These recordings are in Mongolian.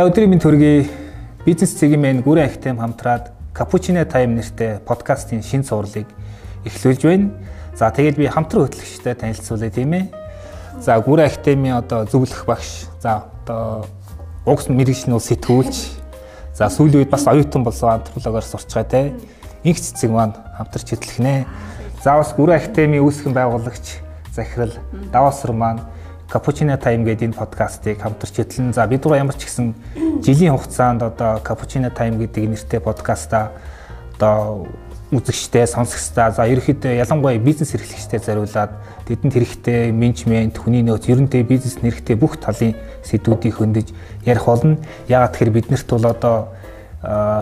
За өдрийн минь төргий бизнес цэгийн гүрэн ахтем хамтраад Cappuccino Time нэртэй подкастын шин цувралыг эхлүүлж байна. За тэгээд би хамтран хөтлөгчтэй танилцуулъя тийм ээ. За гүрэн ахтемийн одоо зөвлөх багш. За одоо угс мэрэгчнүү сэтгүүлч. За сүүлийн үед бас оюутан болсон антропологоор сурч байгаа те. Инх цэцэг маань хамтарч хөтлөхнэ. За бас гүрэн ахтемийн үүсгэн байгуулагч захирал Давасар маань Cappuccino Time гэдэг энэ подкастыг хамтарч хэтлэн за бид гурав ямар ч гэсэн жилийн хугацаанд одоо Cappuccino Time гэдэг нэртэй подкаста одоо үзэгчтэй, сонсогчтой за ерөөхдөө ялангуяа бизнес эрхлэгчтэй зориулаад тэдэнд хэрэгтэй менежмент, хүний нөөц, ерөнтэй бизнес нэрхтээ бүх талын сэдвүүдийг хөндөж ярих болно. Яагаад тэгэхээр биднэрт бол одоо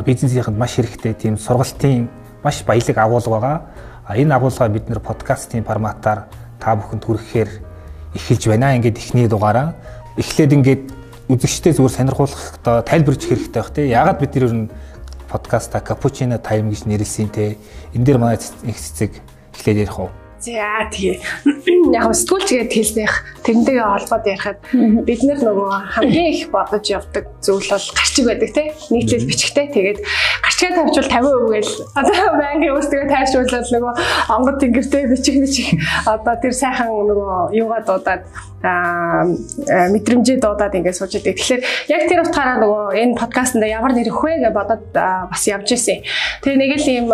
бизнесийнхэнд маш хэрэгтэй тийм сургалтын маш баялаг агуулга байгаа. А энэ агуулгаа бид нэр подкастын форматаар та бүхэнд хүрэхээр эхэлж байна. Ингээд эхний дугаараа эхлээд ингээд үзэгчтэй зүгээр сонирхуулахдаа тайлбарж хэрэгтэй байх тийм. Ягаад бид нэр нь подкаста Cappuccino Time гэж нэрлсэн те. Энэ дээр манай их цэцэг эхлээд ярих уу? За тэгээ. Яг сэтгүүлч гээд хэлснийх тэрнтэйгээ холбоод ярихад бид нар нөгөө хамгийн их бодож явдаг зүйл бол гарчиг байдаг те. Нийтлэл бичгтэй. Тэгээд гарчгаа тавьчвал 50% гээл одоо байнгын өөртөө тайшруулаад нөгөө онгод тэнгэртэй бичих бичих одоо тэр сайхан нөгөө юугаа дуудаад а мэдрэмжээ дуудаад ингээд сууж идэг. Тэгэхээр яг тэр утгаараа нөгөө энэ подкастнда ямар нэр өгөх вэ гэж бодоод бас явж ирсэн. Тэгээ нэг л ийм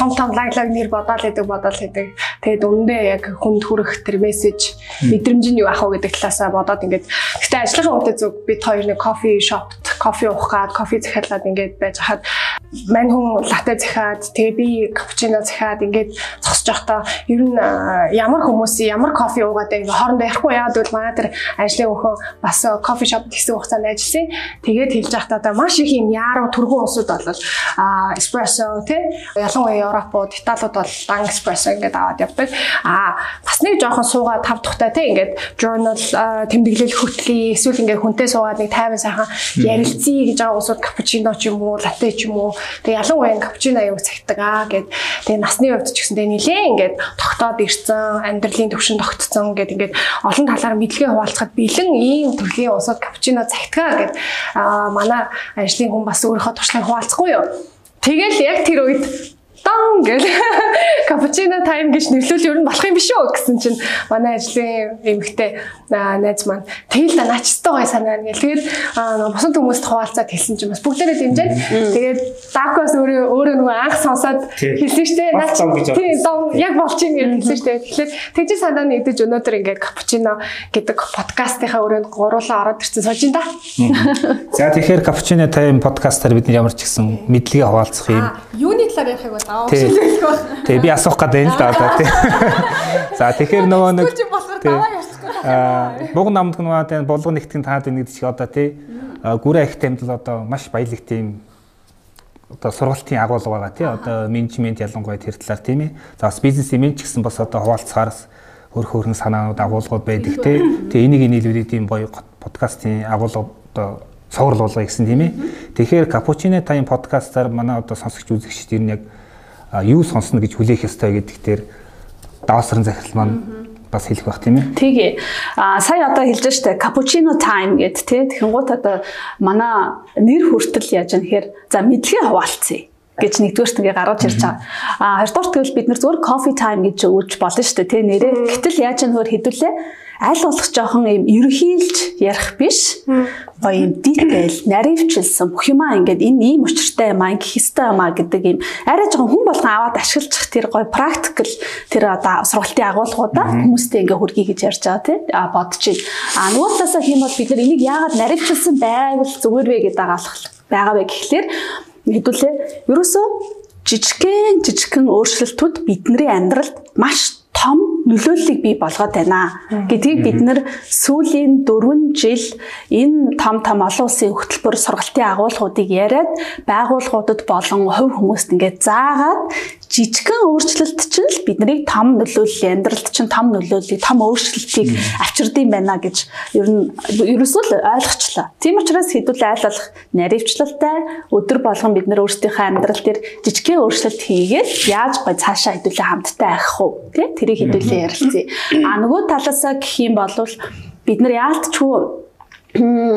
том том лаглаг нэр бодоол идэг бодоол идэг. Тэгээд өмнөдөө яг хүнд хүрэх тэр мессеж мэдрэмж нь юу ах вэ гэдэг талаасаа бодоод ингээд гэтээ ажлынхаа үедээ зүг бид хоёр нэг кофе шопт кофе уух гад кофе захиалаад ингээд байж хаад мань хүн латте захиад тэгээ би капучино захиад ингээд зогсож байхдаа ер нь ямар хүмүүс ямар кофе уугаад ингээд хоорондоо ярихгүй яагаад гэвэл манай тэр ажлын өхөн бас кофе шоп гэсэн хугацаанд ажилласан. Тэгээд хэлж байхдаа маш их юм яаруу түргэн усуд болол эспрессо тий ялангуяа Европууд, Италиуд бол Lang Espresso ингээд аваад явдаг. Аа бас нэг жоохон суугаад тав тухтай тий ингээд journal тэмдэглэл хөтлөе. Эсвэл ингээд хүнтэй суугаад нэг тайван сайхан ярилцъя гэж байгаа усууд капучино ч юм уу, латте ч юм уу. Тэг ялангуяа капучино аяг цагтдаг аа гэд тэг насны хувьд ч гэсэн тэг нилээ ингээд тогтоод ирсэн, амьдралын төвшин тогтцсон гэд ингээд олон талаар мэдлэгээ хуваалцахад бэлэн ийм төрлийн усууд капучино цагтгаа гэд манай ажлын хүн бас өөрийнхөө туршлагыг хуваалцахгүй юу. Тэгэл яг тэр үед дан гэл. Капучино тайм гэж нэрлүүл ер нь болох юм биш үү гэсэн чинь манай ажлын эмэгтэй найз маань. Тэгэл да наачтай гой санаа гэл. Тэгээд бусад хүмүүст хуваалцаад хэлсэн чинь бас бүгдээрээ дэмжээд тэгээд дакос өөрөө өөрөө нөгөө анх сонсоод хэлсэн штэ наач. Тийм яг болчих юм гэж хэлсэн штэ тэгэхээр тэгж санаа нэгдэж өнөөдөр ингээд капучино гэдэг подкастынхаа өрөөнд гуруулаа ороод ирсэн сууж ин да. За тэгэхээр капучино тайм подкастаар бид ямар ч гэсэн мэдлэгээ хуваалцах юм. юуны талаар ярих вэ авах шилжүүлэх баг. Тэгээ би асуух гэдэг л да одоо тий. За тэгэхээр нөгөө нэг Буг намд нөгөө тий булган нэгтгэн таад байна гэдэг шиг одоо тий. Гүрэ их тэмдэл одоо маш баялаг тийм одоо сургалтын агуулга байгаа тий. Одоо менежмент ялангуяа тэр талаар тийм ээ. За бас бизнес имиж гэсэн бас одоо хуваалцахаараас хөрх хөрхөн санаанууд агуулгууд байдаг тий. Тэгээ энийг нийлүүлээд тийм гоё подкастын агуулга одоо болгоё гэсэн тийм ээ. Тэгэхээр Cappuccino Time подкастаар манай одоо сонсогч үзэгчид ер нь яг юу сонсно гэж хүлээх ёстой гэдэг дээр даасрын захирал маань бас хэлэх байх тийм ээ. Тэгээ. А сая одоо хэлж штэ cappuccino time гэд тий. Тэгэн гут одоо манай нэр хүртэл яаж юм хэр за мэдлэгээ хуваалцъя гэж нэгдүгээрт ингээ гаргаж ирж байгаа. А хоёрдугаар тэгвэл бид нар зөвхөн coffee time гэж өгч болно шүү дээ тий нэрээ. Гэтэл яаж юм хөр хэдүүлээ аль болох жоохон юм ерөнхийлж ярих биш. Гоё юм detail, наривчлсан бүх юмаа ингээд энэ ийм учиртай юм аа гэх хэвээр юм аа гэдэг юм арай жоохон хүн болгон аваад ашиглах тэр гоё practical тэр одоо сургалтын агуулгуудаа хүмүүстэй ингээ хүргэе гэж ярьж байгаа тий. А бодож байна. А нөгөө талаасаа хэм бол бид нар энийг яагаад наривчлсан байвал зүгээр вэ гэдэг дагаалах байгаа вэ гэхлээр хэдүүлээ ерөөсөө жижигхэн жижигхэн өөрчлөлтүүд бидний амьдралд маш том нөлөөллийг бий болгоод байна. Гэдгийг бид нэр сүүлийн 4 жил энэ том том олон улсын хөтөлбөр сургалтын агуулгуудыг яриад байгууллагуудад болон хувь хүмүүст ингээд заагаад жижигхэн өөрчлөлт чинь л биднийг том нөлөөлөл амьдралд чинь том нөлөөллийг том өөрчлөлтийг авчирдсан байна гэж ер нь ерөөсөө л ойлгочлаа. Тийм учраас хэдүүл айл болох наривчлалтай өдөр болгон бид нар өөрсдийнхөө амьдрал дээр жижигхэн өөрчлөлт хийгээд яаж гой цаашаа хэдүүлээ хамттай авах уу тий тэрийг хэдүүлээ ярилцъя. А нөгөө талаасаа гэх юм бол бид нар яалтчгүй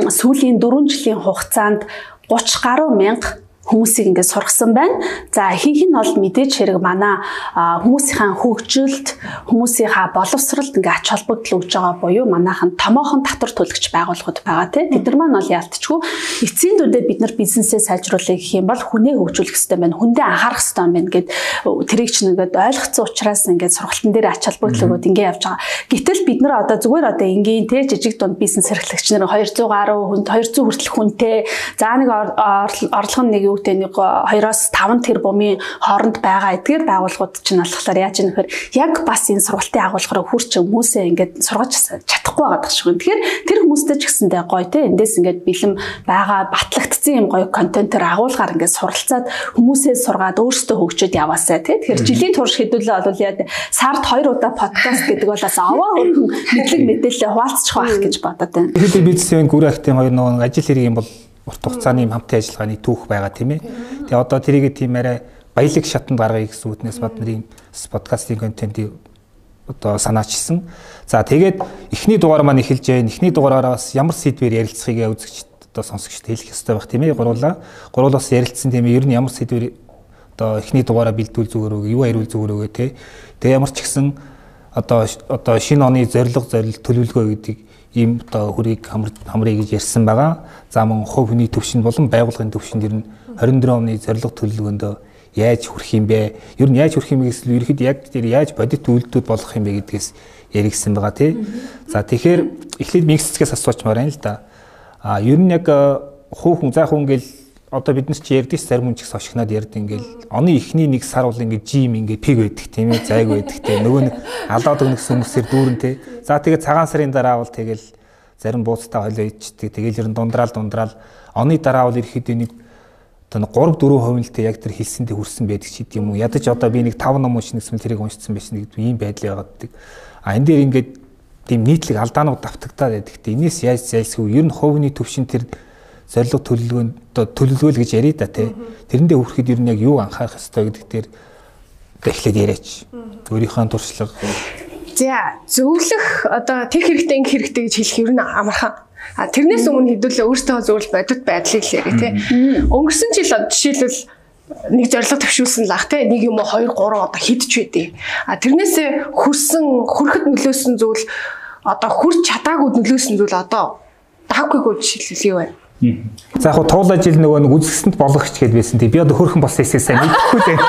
сүүлийн 4 жилийн хугацаанд 30 гаруй мянга хүмүүсийг ингээд сургасан байна. За ихэнх нь бол мэдээж хэрэг манай хүмүүсийн хөгжилд, хүмүүсийнхаа боловсролд ингээд ач холбогдол өгж байгаа буюу манайхан томоохон татвар төлөгч байгууллагууд байгаа тийм. Бид нар маань бол яалтчгүй эцсийн дүндээ бид нар бизнесээ сайжруулах гэх юм бол хүнээ хөгжүүлэх хэрэгтэй байна. Хүндээ анхаарах хэрэгтэй байна гэд тэрийг ч нэгэд ойлгоцсон учраас ингээд сургалтын дээр ач холбогдол өгөөд ингээд явж байгаа. Гэтэл бид нар одоо зүгээр одоо энгийн тийм жижиг дунд бизнес эрхлэгч нар 200 гаруй хүнд 200 хүртэл хүнтэй за нэг орлого нэг юу гэдэг нэг 2-оос 5 тэрбумын хооронд байгаа эдгээр байгууллагууд чинь болохоор яаж юм нөхөр яг бас энэ сургалтын агуулгаар хурч хүмүүсээ ингээд сургаж чадахгүй байгаа гэх шиг. Тэгэхээр тэр хүмүүстэй ч гэсэндээ гоё те эндээс ингээд бэлэм байгаа батлагдсан юм гоё контентээр агуулгаар ингээд суралцаад хүмүүсээ сургаад өөрсдөө хөгжөөд яваасаа те. Тэгэхээр жилийн турш хэдүүлээ бол яа сард 2 удаа подкаст гэдэг бол бас аваа хөрхөн мэдлэг мэдээлэл хуваалцчих байх гэж бодод байна. Тэгэхээр бизнесийн гүр ахтын хоёр нөгөө ажил хэрэг юм бол урт хугацааны хамтын ажиллагааны түүх байгаа тийм ээ. Тэгээ одоо тэрийг тийм арай баялаг шатанд гаргая гэсэн үднээс бод нарын подкастын контентийг одоо санаачилсан. За тэгээд эхний дугаар маань эхэлж байна. Эхний дугаараараа бас ямар сэдвээр ярилцахыг үзэгч одоо сонсогчд хэлэх ёстой байх тийм ээ. Гуруулаа. Гуруулаас ярилцсан тийм ээ. Ер нь ямар сэдвээр одоо эхний дугаараа бэлдүүл зүгээр өгөө, юу хариул зүгээр өгөө те. Тэгээ ямар ч гэсэн одоо одоо шинэ оны зориг зорил төлөвлөгөө гэдэг ийм одоо хөрийг хамрыг гэж ярьсан байгаа. За мөн хувь хүний төвшин болон байгууллагын төвшинд ер нь 24 оны зорилго төлөвлөгөөндөө яаж хүрэх юм бэ? Ер нь яаж хүрэх юм гэхээс ерхэд яг тэр яаж бодит үйлдэлүүд болох юм бэ гэдгээс яригдсан байгаа тий. За тэгэхээр эхлээд миксцгээс асуучмаар байна л да. А ер нь яг хувь хүн за хүн ингээл одоо бид нар чи ярьдээ зарим хүн ч гэсэн ошигноод ярьд ингээл оны эхний нэг сар бол ингээд жим ингээд пиг байдаг тийм ээ зайг байдаг тийм нөгөө нэг алаад өгнөсөн хүмүүсээр дүүрэн тий. За тэгээд цагаан сарын дараа бол тэгэл зарим бууцтай холио ичдэг тэгэл ер нь дундраал дундраал оны дараа бол ирэхэд нэг одоо 3 4 хувилтээ яг тэр хэлсэндээ хүрсэн байдаг ч гэдэг юм уу. Ядаж одоо би нэг 5 ном уншнагсан тэрийг уншсан байсан гэдэг ийм байдал байгааддаг. А энэ дээр ингээд тийм нийтлэг алдаанууд давтагдаад байдаг. Энээс яаж зайлсхив? Ер нь хувийн төвшин тэр зорилго төлөвлөгөөнд төлөвлөгөөл гэж яриа да тий. Тэрэндээ хүрэхэд ер нь яг юу анхаарах ёстой гэдэг дээр эхлээд яриач. Өөрийнхөө туршлага. За зөвлөх одоо тех хэрэгтэй инг хэрэгтэй гэж хэлэх ер нь амархан. А тэрнээс өмнө хэдүүлээ өөртөө зөвл бодит байдлыг л яриа тий. Өнгөрсөн жил жишээлбэл нэг зорилго төвшүүлсэн лах те нэг юм уу 2 3 одоо хидч байдیں۔ А тэрнээсээ хүрсэн хүрэхэд нөлөөсөн зүйл одоо хүрч чадаагүй нөлөөсөн зүйл одоо даагүйг жишээлбэл юу вэ? За яг туулаа жил нөгөө нэг үзэсгэлэнт болгогч гэдээ байсан. Тэг би одоо хөрхэн болсон хэсээ сайн мэдэхгүй дээ.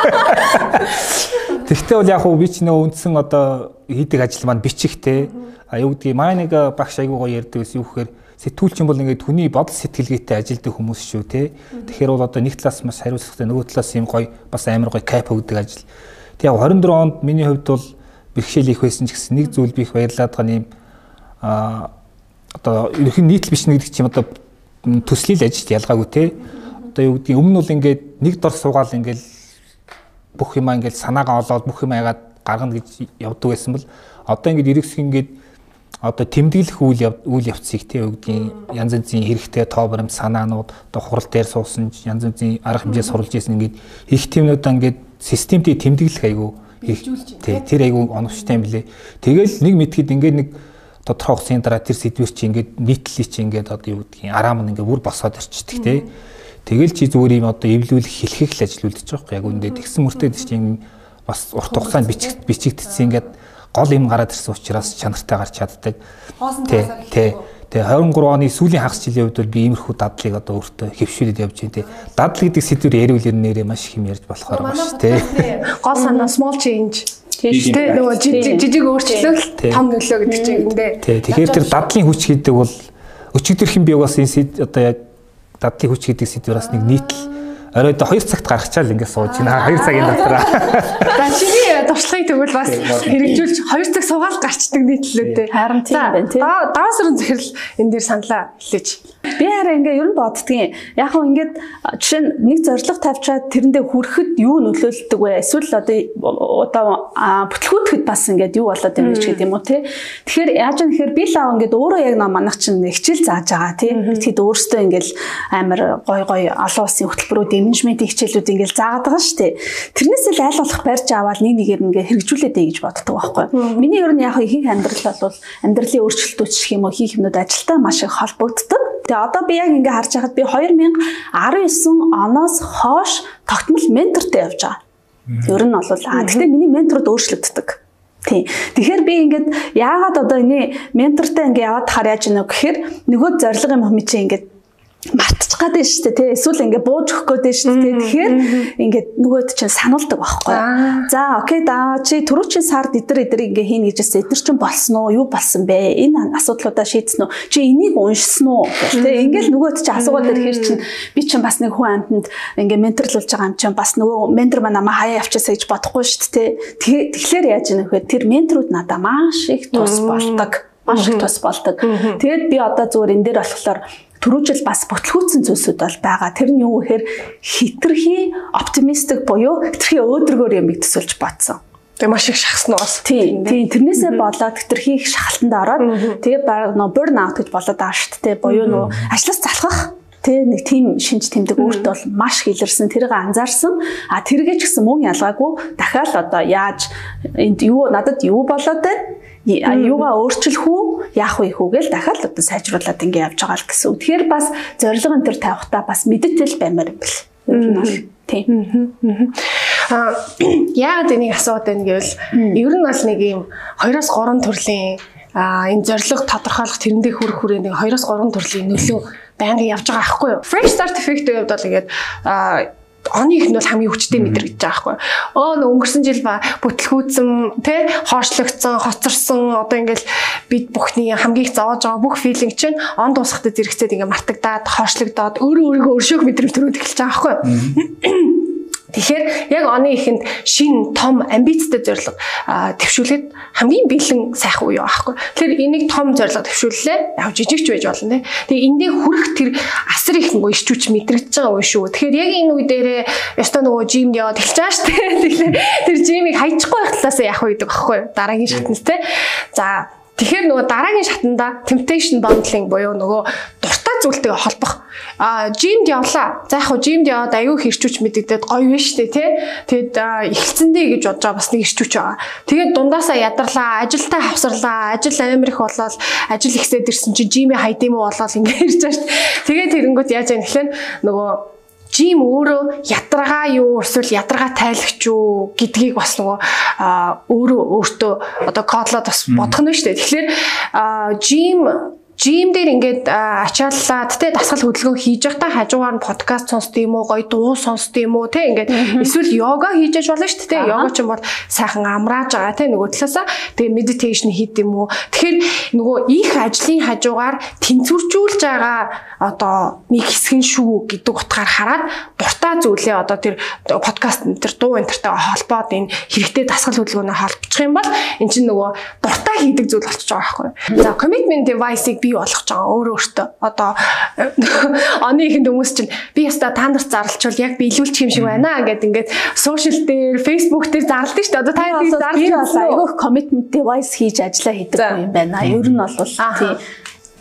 Тэгвэл яг би ч нөгөө үндсэн одоо хийдэг ажил маань бичихтэй. А юу гэдгийг маа нэг багш айгуугаа ярьдаг байсан юу гэхээр сэтгүүлчин бол ингээд хүний бодол сэтгэлгээтэй ажилдаг хүмүүс шүү те. Тэгэхээр бол одоо нэг талаас маш хариуцлагатай нөгөө талаас юм гоё бас амар гоё кайп өгдөг ажил. Тэг яг 24 онд миний хувьд бол бэрхшээл их байсан ч гэсэн нэг зүйл би их баярлаад байгаа юм а одоо ерхэн нийтлэл биш нэг гэдэг чим одоо төслийг ажилт ялгаагүй те. Одоо юу гэдгийг өмнө нь бол ингээд нэг дор суугаал ингээд бүх юмаа ингээд санаагаа олоод бүх юм яагаад гаргана гэж явдаг байсан бол одоо ингээд эргэсг ингээд одоо тэмдэглэх үйл үйл явцыг те юу гэдгийг янз янзын хэрэгтэй тоо баримт санаанууд одоо хурал дээр суусан янз янзын арга хэмжээ сурулж исэн ингээд их тэмнүүдээ ингээд системтэй тэмдэглэх айгу тэр айгу оновчтой юм блэ. Тэгэл нэг мэдхэд ингээд нэг тодорхой хугацааны дараа тэр сэдвэр чи ингээд нийтлэлий чи ингээд одоо юу гэдгийг араам нь ингээд бүр босоод ирчдэг те. Тэгэл чи зүгээр юм одоо эвлүүлэх хэлхэх л ажил үлдэж байгаа юм. Яг үндэ тэгсэн мөртөө чи бас урт хугацаанд бичигдсэн ингээд гол юм гараад ирсэн учраас чанартай гарч чаддаг. Тий. Тий. Тэгээ 23 оны сүүлийн хагас жилийн бол би иймэрхүү дадлыг одоо өөртөө хэвшүүлээд явж байна тий. Дадал гэдэг сэдвэр ярил нэрээ маш их юм ярьж болохоор байна шүү тий. Гол санаа small change Тийм тийм нөгөө жижиг өөрчлөлт том нөлөө гэдэг чинь эндээ. Тэгэхээр тэр дадлын хүч гэдэг бол өчигдөрхөн би бас энэ одоо яг дадлын хүч гэдэг сэдвээс нэг нийтл оройд 2 цагт гаргачаал ингээд сууж байна. 2 цагийн дотор. За чиний туршлагыг тэгвэл бас хэрэгжүүлж 2 цаг суугаад гарчдаг нийтлэлүүдээ. Харин тийм байна тийм. Даваас руу захирал энэ дээр саналаа хэлээч. Би хараа ингээ ер нь боддгийн. Яг хөө ингээд жишээ нь нэг зорилго тавьчаад тэрэндээ хүрэхэд юу нөлөөлдөг вэ? Эсвэл одоо одоо бүтлгүүтгэд бас ингээд юу болоод юм гэж гэдэг юм уу те. Тэгэхээр яаж юм гэхээр би л аа ингээд өөрөө яг манах чинь хичээл зааж байгаа тий. Тэгэхэд өөртөө ингээд амар гой гой олон улсын хөтөлбөрүүд менежментийн хичээлүүд ингээл заагаад байгаа шүү дээ. Тэрнээс л аль болох барьж аваад нэг нэгэ эдгээр ингээ хэрэгжүүлээд ээ гэж боддог байхгүй. Миний ер нь яг ихэнх амьдрал бол амьдралын өөрчлөлтүүд гэх юм уу хийх юмнууд ажилтаа маш их холбогддог. Тэгээ одоо би яг ингээ харж байхад би 2019 оноос хойш тогтмол ментортой явж байгаа. Ер нь бол аа гэхдээ миний менторуд өөрчлөгддөг. Тийм. Тэгэхээр би ингээд яагаад одоо энэ ментортой ингээд яваад хаар яаж гэнэ гэхээр нөгөө зориг юм хэмээн чи ингээд мартчих гад шүү дээ тий эсвэл ингээ бууж өгөх гээд шүү дээ. Тэгэхээр ингээд нөгөөд чинь сануулдаг байхгүй. За окей да чи түрүүчийн сард эдэр эдэр ингээ хийнэ гэжээс эдэр чинь болсон уу? Юу болсон бэ? Энэ асуудлуудаа шийдсэн үү? Чи энийг уншсан уу? тий ингээл нөгөөд чи асуугаад ирэхээр чинь би чинь бас нэг хүн амтнд ингээ менторлуулж байгаа юм чинь бас нөгөө ментор маань намайг хаяа явчихсаа гэж бодохгүй дээ тий тэгэхээр яаж ийм вэ? Тэр менторууд надаа маш их тус болдог. Маш их тус болдог. Тэгээд би одоо зүгээр энэ дээр болохоор түрүүжил бас бүтлгүүцсэн зүйлсүүд бол байгаа. Тэр нь юу гэхээр хитрхи оптимистик буюу хитрхи өөдрөгөөр юм төсөлж бодсон. Тэгээ маш их шахсан уу. Тийм. Тийм. Тэрнээсээ болоод хитрхи их шахалтанд ороод тэгээ нөө burn out гэж болоод байгаа шүү дээ. Буюу нөө ажлаас залхах тэ нэг тийм шинж тэмдэг өөртөө бол маш хилэрсэн тэрийг анзаарсан а тэргээ ч гэсэн мөн ялгаагүй дахиад одоо яаж энд юу надад юу болоод байна юугаа өөрчлөх үү яах вэ хүүгээл дахиад одоо сайжруулад ингэ явж байгаа л гэсэн. Тэгэхээр бас зориг энэ төр тавихтаа бас мэдээтэл баймаар юм бэл. Ер нь бол тийм. Аа яагаад энийг асууад байна гэвэл ер нь бол нэг юм 2-оос 3 төрлийн а энэ зориг тодорхойлох тэрэндээ хүрэх хүрээ нэг 2-оос 3 төрлийн нөлөө байнга явж байгаа аахгүй юу. Fresh start effect-ийн хувьд бол ингээд оны их нь бол хамгийн хүчтэй мэдрэгдэж байгаа байхгүй. Оо нөө өнгөрсөн жил ба бүтлгүүцэн тэ хоошлогдсон, хоцорсон одоо ингээл бид бүхний хамгийн их зовоож байгаа бүх филинг чинь он дуусахтаа зэрэгцээд ингээ мартагдаад хоошлогдоод өөрөө өөрийгөө өршөөх мэдрэмж төрөөд эхэлж байгаа байхгүй. Тэгэхээр яг оны ихэнд шин том амбицтай зорилго төвшүүлээд хамгийн бэлэн сайхан уу аахгүй. Тэгэхээр энийг том зорилго төвшүүллээ. Яг жижигч байж болно те. Тэгээ эндээ хүрэх тэр асар их нөгөө ичүүч мэдрэгдэж байгаа үе шүү. Тэгэхээр яг энэ үе дээрээ ёстой нөгөө жимд яваад эхэлж байгаа шүү дээ. Тэгэхээр тэр жимийг хайчихгүй байх талаас яах вэ гэдэг аахгүй. Дараагийн шатнаас те. За Тэгэхээр нөгөө дараагийн шатанда temptation bundling буюу нөгөө дуртай зүйлтэйгээ холбох. А жимд явлаа. За яг хуу жимд яваад аюу хэрчүүч мэдэгдээд гоё биш үү те. Тэгэд эхэлцэндээ гэж бодож байгаа бас нэг хэрчүүч байгаа. Тэгээд дундаасаа ядарлаа, ажилдаа хавсарлаа, ажил амар их болоод ажил ихсээд ирсэн чинь жимээ хайдсан юм уу болоод ингэ ирж байгаа дээ. Тэгээд тэрэнгүүт яаж яах вэ нөгөө жим өөрөө ядаргаа юу эсвэл ядаргаа тайлагч юу гэдгийг бас нөгөө өөрөө өөртөө одоо кодлоод бас бодох нь шүү дээ. Тэгэхээр жим Жим дээр ингээд ачааллаад те дасгал хөдөлгөөн хийж байхдаа хажуугаар нь подкаст сонсд юм уу, гоё дуу сонсд юм уу те ингээд эсвэл йога хийж яж болно шүү дээ. Йога ч юм бол сайхан амрааж байгаа те нөгөө талаасаа тэгээ медитейшн хийд юм уу. Тэгэхээр нөгөө их ажлын хажуугаар тэнцвэржүүлж байгаа одоо нэг хэсэг нь шүү гэдэг утгаар хараад дуртай зүйлээ одоо тэр подкаст тэр дуу энтертэйгээ холбоод энэ хэрэгтэй дасгал хөдөлгөөнөөр холбочих юм бол эн чинь нөгөө дуртай хийдэг зүйл болчихж байгаа байхгүй. За commitment device-ыг бий болгож байгаа. Өөрөө өөртөө. Одоо оны ихэнд хүмүүс чинь би яста та нарт зарлчвал яг би илүүлчих юм шиг байна гэд ингээд social дээр Facebook дээр зарладаг шүү дээ. Одоо та яг зарлж айгүйх commitment device хийж ажиллаа хийдэг юм байна. Ер нь бол тийм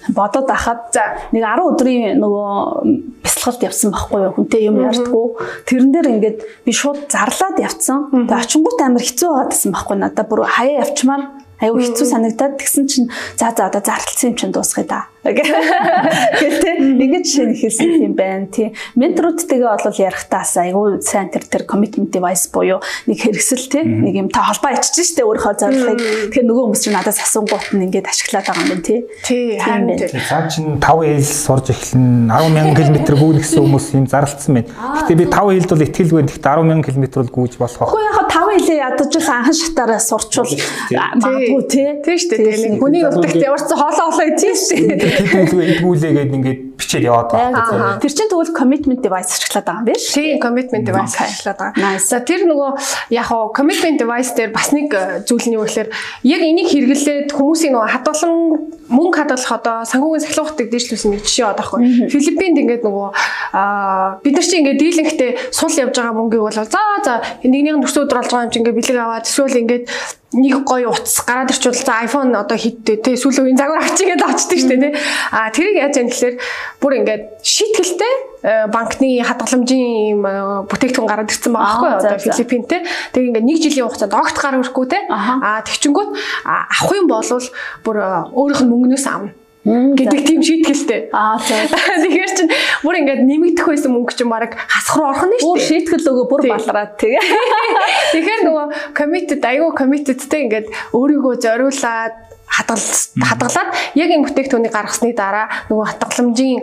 бодоод ахад за нэг 10 өдрийн нөгөө бясалгалд явсан байхгүй юу? Хүнтэй юм ярьдгүү. Тэрэн дээр ингээд би шууд зарлаад явцсан. Тэгээ очингууд амар хэцүү байгаадсан байхгүй. Надаа бүр хаяа явчмаар аюу хэцүү санагдаад тэгсэн чинь за за одоо зарлцсан юм чинь дуусгая да. Гэл тэ ингэж шинэ хэлсэн юм байна тий. Менторуудтэйгээ бол ярихтаас аюу сайн тэр тэр commitment device буюу нэг хэрэгсэл тий нэг юм та холбоо ичиж штэ өөрийнхөө зорилгыг тэгэхээр нөгөө хүмүүс чинь надаас асуунгууд нь ингэж ашиглаад байгаа юм байна тий. Тий харин тий. Цаа чин 5 хил сурж эхлэн 100000 км гүйнэхсэн хүмүүс юм зарлцсан байна. Гэтэ би 5 хилд бол итгэлгүй. Гэтэ 10000 км бол гүйж болох. Үгүй яг 5 хилээ ядаж л анхан шатаараа сурчвал магадгүй тий. Тий штэ тий. Хүний урдагт яварсан хоолоо хоолоо тий штэ тэдүүлгүй идгүүлээ гээд ингээд бичээд яваад байгаа. Тэр чинь тэгвэл commitment device ашиглаад байгаа юм биш? Тийм, commitment device ашиглаад байгаа. За тэр нөгөө яг хоо commitment device дээр бас нэг э, зүйл нь юу гэхээр яг энийг хэрэглээд хүмүүсийн нөгөө хадгалан мөнгө хадгалах одоо санхүүгийн сахилгуудыг дэвшлүүлсэн нэг жишээ одоо байхгүй. Филиппинд ингээд нөгөө бид нар чинь ингээд дийлэнхтэй сул явж байгаа мөнгийг бол за за нэгнийх нь төрсөн өдөр олж байгаа юм чинь ингээд бэлэг аваад эсвэл ингээд нэг гоё утас гараад ирчвэл за iPhone одоо хиттэй тий сүүл үеийн загвар авчигээд шүү дээ тий. А тэрийг яаж яах гэхээр бүр ингээд шийтгэлтэй э, банкны хадгаламжийн юм э, бүтээгдэхүүн гараад ирсэн байгаа байхгүй одоо Филиппин тий. Тэг ингээд нэг жилийн хугацаанд огт гар өрөхгүй тий. А тэгчингүүт авах юм бол бүр э, өөрийнх нь мөнгнөөс авна гэдэг тийм шийтгэлтэй. Аа тийм. Тэгэхээр чин бүр ингээд нэмэгдэх байсан мөнгө чинь баг хасах руу орох нь шүү дээ. Бүр шийтгэл өгөө бүр балраад тэгээ. Тэгэхээр нөгөө committed аюу committedтэй ингээд өөрийгөө зориулаад хадгал хадгалаад яг энэ бүтээгдэхүүнийг гаргасны дараа нөгөө хатгаламжийн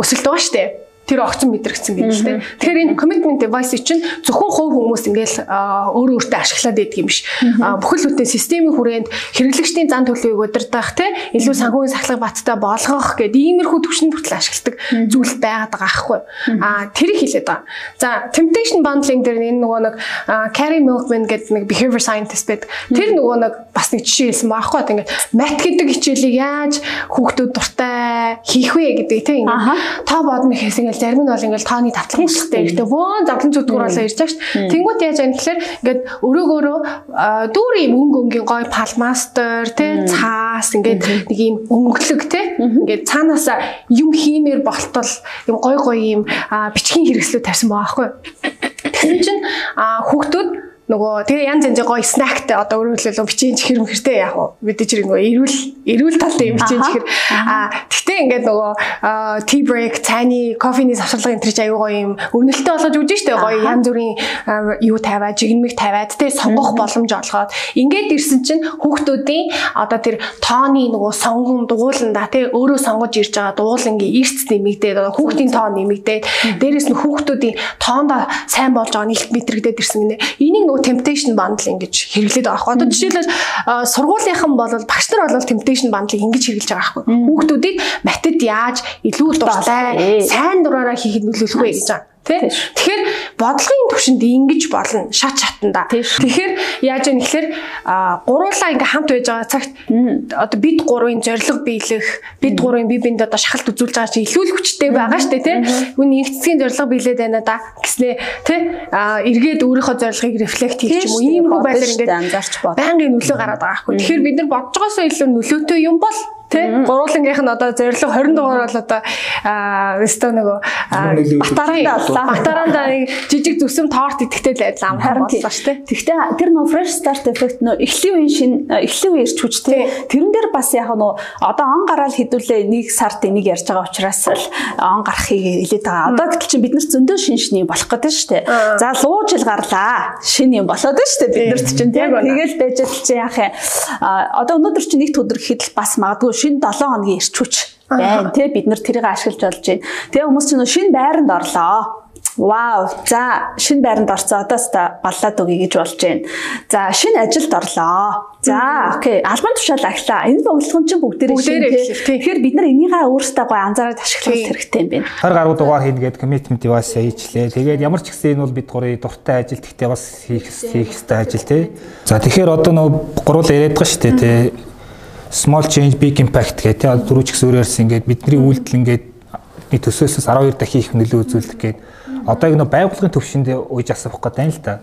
өсөлт байгаа шүү дээ тэр огцон мэдрэгцэн гэдэг л дээ. Тэгэхээр энэ commitment device чинь зөвхөн хувь хүмүүс ингээл өөрөө өөртөө ашиглаад байдаг юм биш. Бүхэл бүтэн системийн хүрээнд хэрэглэгчдийн зан төлөвийг удирдах те илүү санхүүгийн сахлах баттай болгох гэдэг иймэрхүү төвшөнд хүртэл ашигладаг зүйл байгаад байгаа аахгүй. А тэрийг хэлээд байгаа. За temptation bundling дээр энэ нөгөө нэг Carrie Milkman гэдэг нэг behavior scientist байдаг. Тэр нөгөө нэг бас нэг жишээ хэлсэн байхгүй. Ингээд мат гэдэг хичээлийг яаж хүүхдүүд дуртай хийх вэ гэдэг те ингээд та бодно гэхээс ингээл зарим нь бол ингээл тооны тавтлах хэрэгтэй ихтэй бөөн зовлон зүтгэр болоо ирж байгаа шүү. Тэнгүүт яаж яах гэхээр ингээд өрөөгөөрөө дүүр юм өнгө өнгийн гой палмастер те цаас ингээд нэг юм өнгөлөг те ингээд цаанаасаа юм хиймээр болтол юм гой гой юм бичгийн хэрэгслүүд тавьсан байгаа байхгүй. Тэгсэн чинь хүүхдүүд нөгөө тэгээ янз янзын гоё снактай одоо өөрөөр хэлбэл бичийн чихэр мөхөртэй яг уу мэдээж хэрэг нөгөө эрүүл эрүүл талтай юм бичийн чихэр. А тэгтээ ингээд нөгөө tea break цайны кофений завсарлага энэ ч аюу гоё юм. Өрнөлттэй болгож өгдөн штэ гоё янз бүрийн юу тавиад жигнэмэг тавиад тэгээ сонгох боломж олгоод ингээд ирсэн чинь хүүхдүүдийн одоо тэр тооны нөгөө сонгон дууланда тэгээ өөрөө сонгож ирж байгаа дуулангийн эрт нэмэгдээд хүүхдийн тоо нэмэгдээд дээрэс нь хүүхдүүдийн тоондоо сайн болж байгаа нь илт мэдрэгдээд ирсэн гинэ. Энийг нөгөө temptation bundling гэж хэрэглээд байгаа байхгүй. Одоо жишээлбэл сургуулийнхан бол багш нар бол temptation bundling ингэж хэрэглэж байгаа байхгүй. Хүүхдүүдийг математикт яаж илүү дуртай сайн дураараа хийхэд нөлөөлөх вэ гэж байгаа. Тэ? Тэгэхээр бодлогын төвшөнд ингэж болно шат шатанда. Тэгэхээр яаж яах гэхээр гуруулаа ингээ хамт байж байгаа цагт одоо бид гурвын зориг биелэх, бид гурвын бие биендээ одоо шахалт үзүүлж байгаа чинь илүү л хүчтэй байгаа шүү дээ, тэ? Хүн нэгцгийн зориг биелээд байна да гэснээ тэ? эргээд өөрийнхөө зорилгыг рефлект хийх юм уу? Ийм хөө байдлаар ингээ анзаарч бод. Байнгын нөлөө гараад байгаа хгүй. Тэгэхээр бид нар бодож байгаасаа илүү нөлөөтэй юм бол Тэ гурвуулангийнх нь одоо зорилго 20 дугаар бол одоо аа өстөө нөгөө батаранда боллоо. Батаранда жижиг зүсэм торт идэхтэй л айдлаа харин боллоо шүү дээ. Тэгвэл тэр нөгөө fresh start effect нөгөө эхлэв үеийн шин эхлэв үеэрч хүч тэ. Тэрэн дээр бас яг нөгөө одоо он гараал хідүүлээ нэг сард энийг ярьж байгаа учраас л он гарахыг хэлээд байгаа. Одоо гэтэл чинь бид нар зөндөө шин шний болох гэдэг шүү дээ. За луу жил гарлаа. Шин юм болоод шүү дээ бид нарт чинь тийм. Тэгэл байж л чинь яах юм. Одоо өнөөдөр чинь нэг өдөр гэхэд бас магадгүй шинэ 7 хоногийн ирч хүч байна тий бид нар тэрийг ашиглаж болж байна. Тэгээ хүмүүс чинь шинэ байранд орлоо. Вау. За шинэ байранд орцоо одоос та баллаад өгье гэж болж байна. За шинэ ажилд орлоо. За окей. Албан тушаал ахлаа. Энэ боглогон чинь бүгдээрээ шинэ. Тэгэхээр бид нар энийгээ өөрсдөө гой анзаараад ашиглах хэрэгтэй юм байна. Хар гарууд дугаар хийнэ гэдэг commitment device хийчлээ. Тэгээд ямар ч гэсэн энэ бол бид гурийн дуртай ажил гэхдээ бас хийх хийх хэрэгтэй ажил тий. За тэгэхээр одоо нөгөө гурвал яриад байгаа шүү дээ тий small change big impact гэх тийм дөрөв ч гэсэн өөрөөрс ингээд бидний үйлдэл ингээд бидний төсөөсөөс 12 дахин их нөлөө үзүүлдэг гээд одоо яг нөө байгууллагын төвшөнд ууж асах гээд байна л да.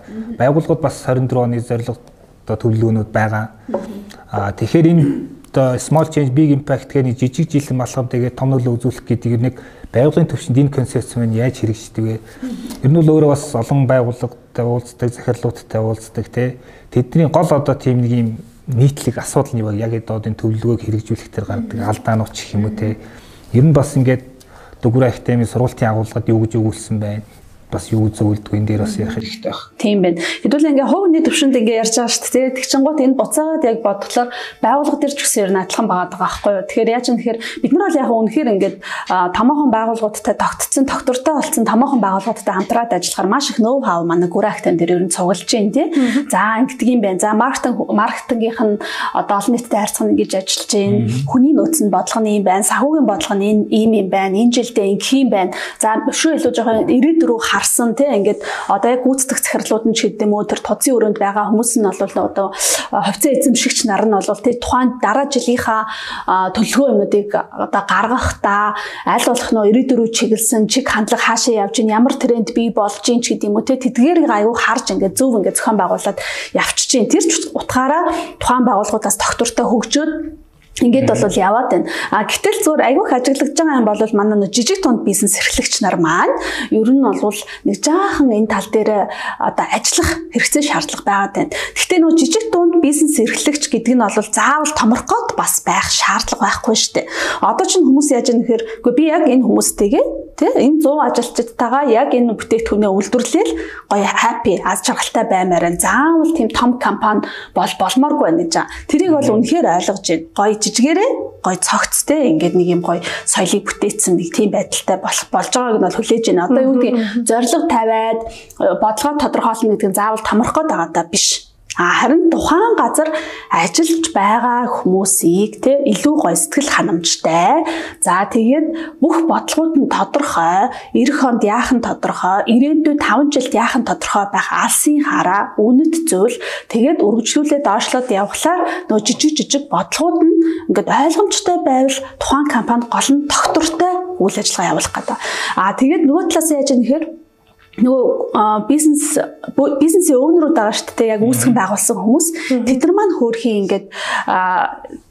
Байгууллагууд бас 24 оны зорилго одоо төлөвлөгөөнүүд байгаа. Аа тэгэхээр энэ одоо small change big impact гэх нэг жижиг жилийн малгам тэгээд том нөлөө үзүүлэх гэдэг нэг байгууллагын төвшөнд энэ концепц маань яаж хэрэгждэг вэ? Ер нь бол өөрөө бас олон байгууллагатай уулздаг, захирлуудтай уулздаг тий. Тэдний гол одоо тийм нэг юм нийтлэг асуудал нь яг одын төлөвлөгөөг хэрэгжүүлэх төр гардаг алдаанууд ч юм уу те. Ер нь бас ингээд Дүгүр академийн сургуулийн агуулгад юу гэж өгүүлсэн байна бас юу зөвлөдгөө энэ дээр бас ярих хэрэгтэй байна. Тийм байна. Хэдүүл ингээ хувийн төвшөнд ингээ ярьж байгаа шүү дээ. Тэгчингууд энэ буцаагаад яг бодглохоор байгууллага дээр ч гэсэн ер нь адилхан байгаа байгаа байхгүй юу. Тэгэхээр яаж юм тэгэхээр бид нар бол яг үнэхээр ингээ томоохон байгууллагуудтай тогтцсон, тогтвортой болсон томоохон байгууллагуудтай хамтраад ажиллахаар маш их ноу хав манай гүрактен дээр ер нь цуглаж байна тий. За ингэдэг юм байна. За маркетинг маркетингийнх нь одоо олон нийтэд харьцах нь ингэж ажиллаж байна. Хүний нөөц нь бодлого нь юм байна. Сахуугийн бодлого нь ийм юм байна. Энэ жилдээ ингэх юм байна. За шүү илүү жоохон 94 харсан тий ингээд одоо яг гүйцэтгэх захирлууд нь ч гэдэг юм уу тэр туцын өрөөнд байгаа хүмүүс нь бол одоо ховцоо эзэмшигч нар нь бол тий тухайн дараа жилийнхаа төлөвлөгөө юмнуудыг одоо гаргахдаа аль болох нөө 94 чиглэсэн чиг хандлага хаашаа явж ийн ямар тренд бий болж ийн ч гэдэг юм уу тий тэдгээрийг аюу харж ингээд зөв ингээд зохион байгуулад явчих чинь тэр ч утгаараа тухайн байгууллагуудаас тогтвортой хөгжөөд Ингээд бол яваад байна. А гэтэл зүгээр айгүйх ажиглагдж байгаа юм бол манай нөө жижиг тунд бизнес эрхлэгч нар маань ер нь бол нэг жаахан энэ тал дээр одоо ажиллах хэрэгцээ шаардлага байгаад байна. Гэхдээ нөө жижиг тунд бизнес эрхлэгч гэдэг нь бол заавал томорхоод бас байх шаардлага байхгүй шүү дээ. Одоо ч хүмүүс яаж юм гэхээр үгүй би яг энэ хүмүүстэйгээ тий энэ 100 ажилчдтайгаа яг энэ бүтээгдэхүүнээ үйлдвэрлээл гоё happy аз жаргалтай баймаараа заавал тийм том компани бол болмооргүй байна гэж. Тэрийг бол үнэхээр ойлгож байна. Гоё жижигээрээ гой цогцтэй ингээд нэг юм гой соёлыг бүтээсэн нэг тийм байдалтай болох болж байгааг нь бол хүлээж байна. Одоо юу гэдэг зориг тавиад бодлогоо тодорхойлно гэдэг нь заавал томорхоо байгаа даа биш харин тухайн газар ажиллаж байгаа хүмүүсийг те илүү гоё сэтгэл ханамжтай. За тэгээд бүх бодлогууд нь тодорхой, эх хонд яахан тодорхой, ирээдүйд 5 жилд яахан тодорхой байх? Алсын хараа үнэт зүйл. Тэгээд үргэлжлүүлээд доошлоод явхлаар нөө жижиг жижиг бодлогууд нь ингээд ойлгомжтой байвал тухайн компани гол нь тогтвортой үйл ажиллагаа явуулах гэдэг. Аа тэгээд нөгөө талаас яаж юм нэхэр нөгөө бизнес бизнесийн өвнөрүүд байгаа шүү дээ яг үүсгэн байгуулсан хүмүүс тэд нар маань хөөрхийн ингээд